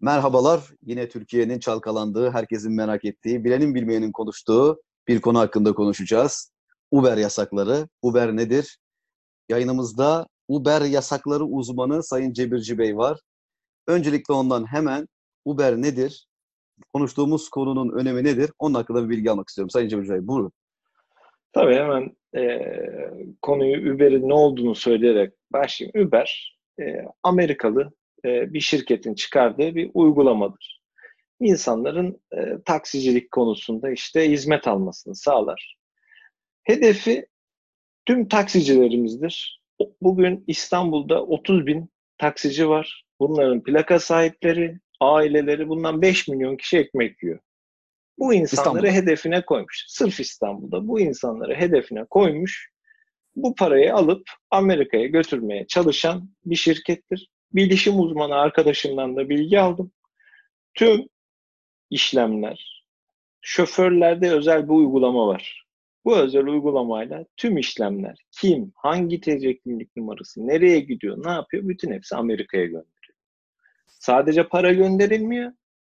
Merhabalar. Yine Türkiye'nin çalkalandığı, herkesin merak ettiği, bilenin bilmeyenin konuştuğu bir konu hakkında konuşacağız. Uber yasakları. Uber nedir? Yayınımızda Uber yasakları uzmanı Sayın Cebirci Bey var. Öncelikle ondan hemen Uber nedir? Konuştuğumuz konunun önemi nedir? Onun hakkında bir bilgi almak istiyorum. Sayın Cebirci Bey buyurun. Tabii hemen e, konuyu Uber'in ne olduğunu söyleyerek başlayayım. Uber e, Amerikalı e, bir şirketin çıkardığı bir uygulamadır. İnsanların e, taksicilik konusunda işte hizmet almasını sağlar. Hedefi tüm taksicilerimizdir. Bugün İstanbul'da 30 bin taksici var. Bunların plaka sahipleri, aileleri bundan 5 milyon kişi ekmek yiyor. Bu insanları İstanbul. hedefine koymuş. Sırf İstanbul'da bu insanları hedefine koymuş. Bu parayı alıp Amerika'ya götürmeye çalışan bir şirkettir bilişim uzmanı arkadaşımdan da bilgi aldım. Tüm işlemler, şoförlerde özel bir uygulama var. Bu özel uygulamayla tüm işlemler, kim, hangi TC kimlik numarası, nereye gidiyor, ne yapıyor, bütün hepsi Amerika'ya gönderiliyor. Sadece para gönderilmiyor,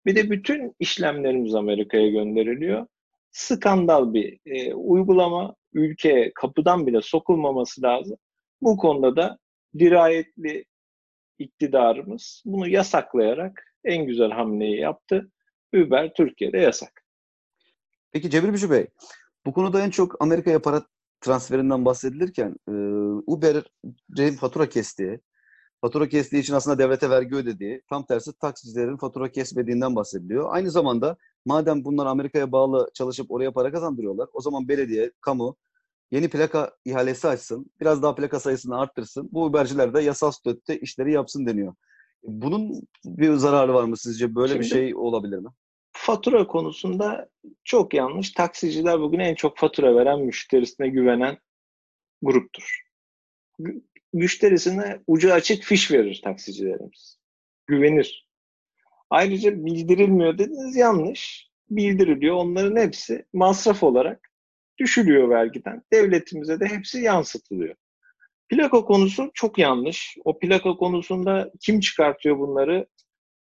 bir de bütün işlemlerimiz Amerika'ya gönderiliyor. Skandal bir e, uygulama, ülkeye kapıdan bile sokulmaması lazım. Bu konuda da dirayetli iktidarımız bunu yasaklayarak en güzel hamleyi yaptı. Uber Türkiye'de yasak. Peki Cemil Bey, bu konuda en çok Amerika'ya para transferinden bahsedilirken e, Uber'in fatura kestiği, fatura kestiği için aslında devlete vergi ödediği, tam tersi taksicilerin fatura kesmediğinden bahsediliyor. Aynı zamanda madem bunlar Amerika'ya bağlı çalışıp oraya para kazandırıyorlar, o zaman belediye, kamu yeni plaka ihalesi açsın, biraz daha plaka sayısını arttırsın. Bu Uber'ciler de yasal statüde işleri yapsın deniyor. Bunun bir zararı var mı sizce? Böyle Şimdi, bir şey olabilir mi? Fatura konusunda çok yanlış. Taksiciler bugün en çok fatura veren, müşterisine güvenen gruptur. Müşterisine ucu açık fiş verir taksicilerimiz. Güvenir. Ayrıca bildirilmiyor dediniz yanlış. Bildiriliyor. Onların hepsi masraf olarak düşülüyor vergiden. Devletimize de hepsi yansıtılıyor. Plaka konusu çok yanlış. O plaka konusunda kim çıkartıyor bunları?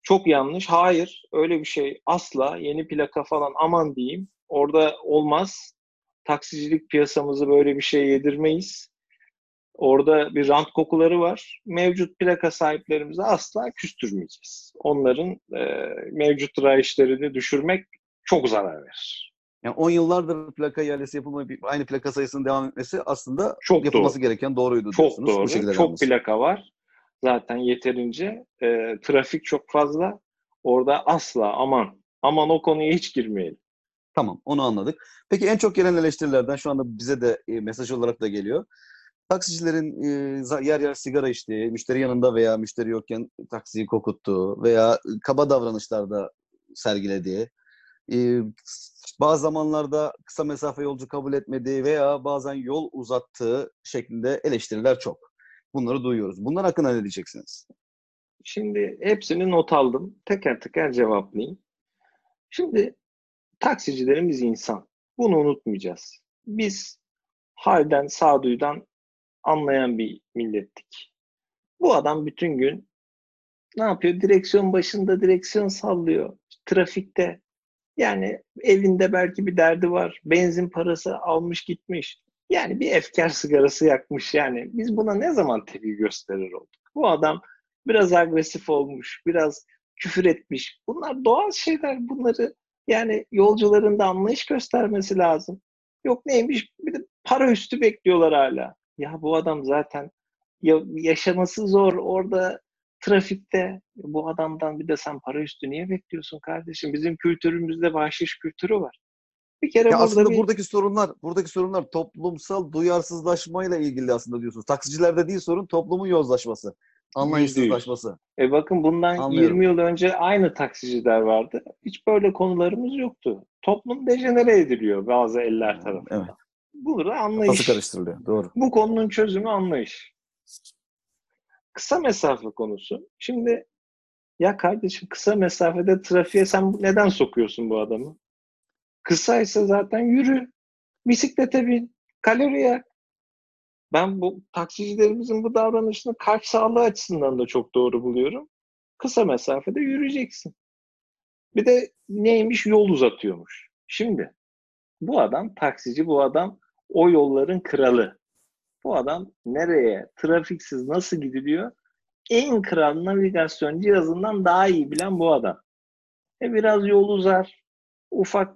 Çok yanlış. Hayır, öyle bir şey asla. Yeni plaka falan aman diyeyim. Orada olmaz. Taksicilik piyasamızı böyle bir şey yedirmeyiz. Orada bir rant kokuları var. Mevcut plaka sahiplerimize asla küstürmeyeceğiz. Onların e, mevcut rayişlerini düşürmek çok zarar verir. Yani 10 yıllardır plaka ihalesi yapılmayıp aynı plaka sayısının devam etmesi aslında çok yapılması doğru. gereken doğruydu Çok doğru. Bu çok alması. plaka var. Zaten yeterince. E, trafik çok fazla. Orada asla aman aman o konuya hiç girmeyelim. Tamam onu anladık. Peki en çok gelen eleştirilerden şu anda bize de e, mesaj olarak da geliyor. Taksicilerin e, yer yer sigara içtiği, müşteri yanında veya müşteri yokken taksiyi kokuttuğu veya kaba davranışlarda sergilediği, e, bazı zamanlarda kısa mesafe yolcu kabul etmediği veya bazen yol uzattığı şeklinde eleştiriler çok. Bunları duyuyoruz. Bunlar hakkında ne diyeceksiniz? Şimdi hepsini not aldım. Teker teker cevaplayayım. Şimdi taksicilerimiz insan. Bunu unutmayacağız. Biz halden, sağduyudan anlayan bir millettik. Bu adam bütün gün ne yapıyor? Direksiyon başında direksiyon sallıyor. Trafikte yani evinde belki bir derdi var. Benzin parası almış gitmiş. Yani bir efkar sigarası yakmış yani. Biz buna ne zaman tepki gösterir olduk? Bu adam biraz agresif olmuş, biraz küfür etmiş. Bunlar doğal şeyler. Bunları yani yolcuların da anlayış göstermesi lazım. Yok neymiş bir de para üstü bekliyorlar hala. Ya bu adam zaten ya yaşaması zor. Orada trafikte bu adamdan bir de sen para üstü niye bekliyorsun kardeşim? Bizim kültürümüzde bahşiş kültürü var. Bir kere ya aslında bir... buradaki sorunlar, buradaki sorunlar toplumsal duyarsızlaşmayla ilgili aslında diyorsunuz. Taksicilerde değil sorun toplumun yozlaşması, anlayışsızlaşması. E bakın bundan Anlıyorum. 20 yıl önce aynı taksiciler vardı. Hiç böyle konularımız yoktu. Toplum dejenere ediliyor bazı eller tarafından. Evet. Bu da anlayış. Nasıl karıştırılıyor? Doğru. Bu konunun çözümü anlayış kısa mesafe konusu. Şimdi ya kardeşim kısa mesafede trafiğe sen neden sokuyorsun bu adamı? Kısaysa zaten yürü. Bisiklete bin. Kalori yak. Ben bu taksicilerimizin bu davranışını kalp sağlığı açısından da çok doğru buluyorum. Kısa mesafede yürüyeceksin. Bir de neymiş yol uzatıyormuş. Şimdi bu adam taksici, bu adam o yolların kralı. Bu adam nereye, trafiksiz nasıl gidiliyor? En kral navigasyon cihazından daha iyi bilen bu adam. E biraz yol uzar, ufak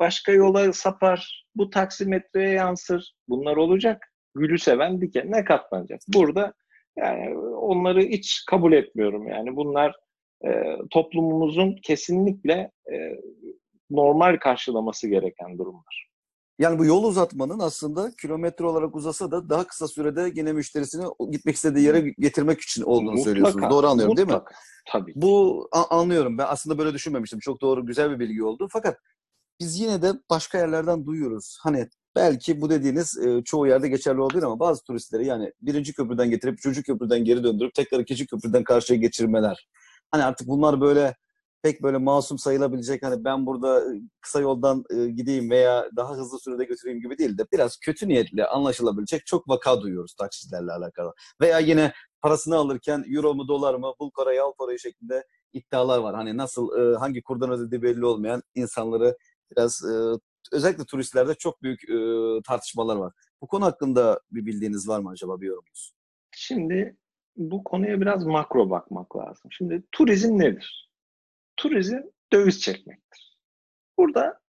başka yola sapar, bu taksimetreye yansır. Bunlar olacak. Gülü seven dikenine katlanacak. Burada yani onları hiç kabul etmiyorum. Yani bunlar e, toplumumuzun kesinlikle e, normal karşılaması gereken durumlar. Yani bu yol uzatmanın aslında kilometre olarak uzasa da daha kısa sürede yine müşterisini gitmek istediği yere getirmek için olduğunu Mutlaka, söylüyorsunuz. Doğru anlıyorum mutlaka. değil mi? Tabii. Bu anlıyorum. Ben aslında böyle düşünmemiştim. Çok doğru, güzel bir bilgi oldu. Fakat biz yine de başka yerlerden duyuyoruz. Hani belki bu dediğiniz e, çoğu yerde geçerli olabilir ama bazı turistleri yani birinci köprüden getirip üçüncü köprüden geri döndürüp tekrar ikinci köprüden karşıya geçirmeler. Hani artık bunlar böyle pek böyle masum sayılabilecek hani ben burada e, kısa yoldan e, gideyim veya daha hızlı sürede götüreyim gibi değil de biraz kötü niyetli anlaşılabilecek çok vaka duyuyoruz taksicilerle alakalı. Veya yine parasını alırken euro mu dolar mı bul parayı al parayı şeklinde iddialar var. Hani nasıl e, hangi kurdan ödediği belli olmayan insanları biraz özellikle turistlerde çok büyük tartışmalar var. Bu konu hakkında bir bildiğiniz var mı acaba bir yorumunuz? Şimdi bu konuya biraz makro bakmak lazım. Şimdi turizm nedir? Turizm döviz çekmektir. Burada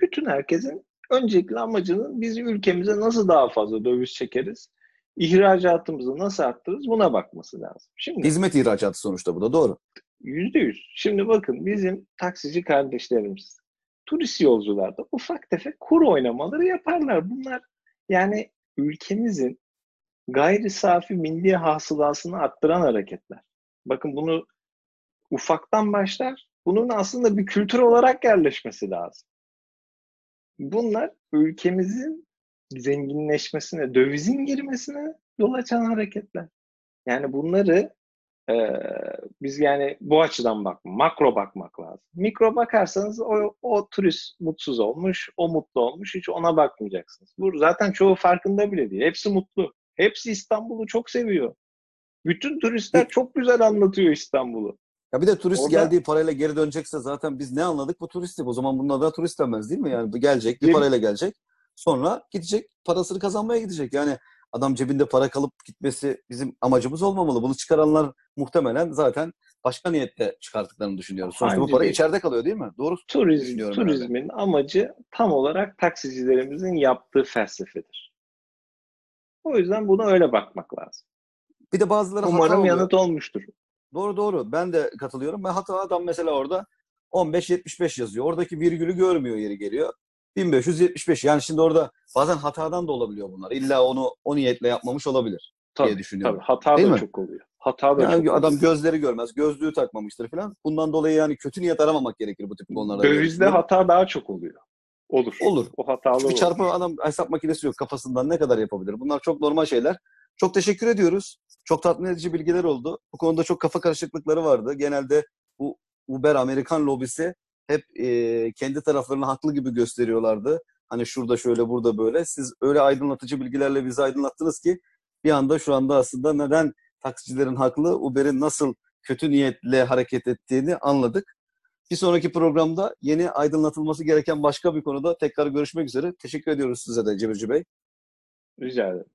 bütün herkesin öncelikli amacının biz ülkemize nasıl daha fazla döviz çekeriz, ihracatımızı nasıl arttırırız buna bakması lazım. Şimdi Hizmet ihracatı sonuçta bu da doğru. Yüzde yüz. Şimdi bakın bizim taksici kardeşlerimiz turist yolcularda ufak tefek kur oynamaları yaparlar. Bunlar yani ülkemizin gayri safi milli hasılasını arttıran hareketler. Bakın bunu ufaktan başlar. Bunun aslında bir kültür olarak yerleşmesi lazım. Bunlar ülkemizin zenginleşmesine, dövizin girmesine yol açan hareketler. Yani bunları ee, biz yani bu açıdan bak, makro bakmak lazım. Mikro bakarsanız o, o turist mutsuz olmuş, o mutlu olmuş, hiç ona bakmayacaksınız. Bu zaten çoğu farkında bile değil. Hepsi mutlu. Hepsi İstanbul'u çok seviyor. Bütün turistler çok güzel anlatıyor İstanbul'u. Ya bir de turist Orada- geldiği parayla geri dönecekse zaten biz ne anladık bu turisti. O zaman bunun da turist denmez değil mi? Yani bu gelecek, bir parayla gelecek. Sonra gidecek, parasını kazanmaya gidecek. Yani adam cebinde para kalıp gitmesi bizim amacımız olmamalı. Bunu çıkaranlar muhtemelen zaten başka niyetle çıkarttıklarını düşünüyoruz. Sonuçta bu Bence para değil. içeride kalıyor değil mi? Doğru Turizm, turizmin amacı tam olarak taksicilerimizin yaptığı felsefedir. O yüzden buna öyle bakmak lazım. Bir de bazıları Umarım yanıt olmuştur. Doğru doğru. Ben de katılıyorum. Ben hata adam mesela orada 15-75 yazıyor. Oradaki virgülü görmüyor yeri geliyor. 1575. Yani şimdi orada bazen hatadan da olabiliyor bunlar. İlla onu o niyetle yapmamış olabilir diye Tabii, düşünüyorum. tabii. Hata Değil da mi? çok oluyor. Hata da Yani çok adam oluyor. gözleri görmez, gözlüğü takmamıştır falan. Bundan dolayı yani kötü niyet aramamak gerekir bu tip konularda. diye Dövizde hata daha çok oluyor. Olur. Olur. O hatalı Bir olur. çarpı adam hesap makinesi yok kafasından ne kadar yapabilir? Bunlar çok normal şeyler. Çok teşekkür ediyoruz. Çok tatmin edici bilgiler oldu. Bu konuda çok kafa karışıklıkları vardı. Genelde bu Uber Amerikan lobisi hep e, kendi taraflarını haklı gibi gösteriyorlardı. Hani şurada şöyle burada böyle. Siz öyle aydınlatıcı bilgilerle bizi aydınlattınız ki bir anda şu anda aslında neden taksicilerin haklı, Uber'in nasıl kötü niyetle hareket ettiğini anladık. Bir sonraki programda yeni aydınlatılması gereken başka bir konuda tekrar görüşmek üzere. Teşekkür ediyoruz size de Cebirci Bey. Rica ederim.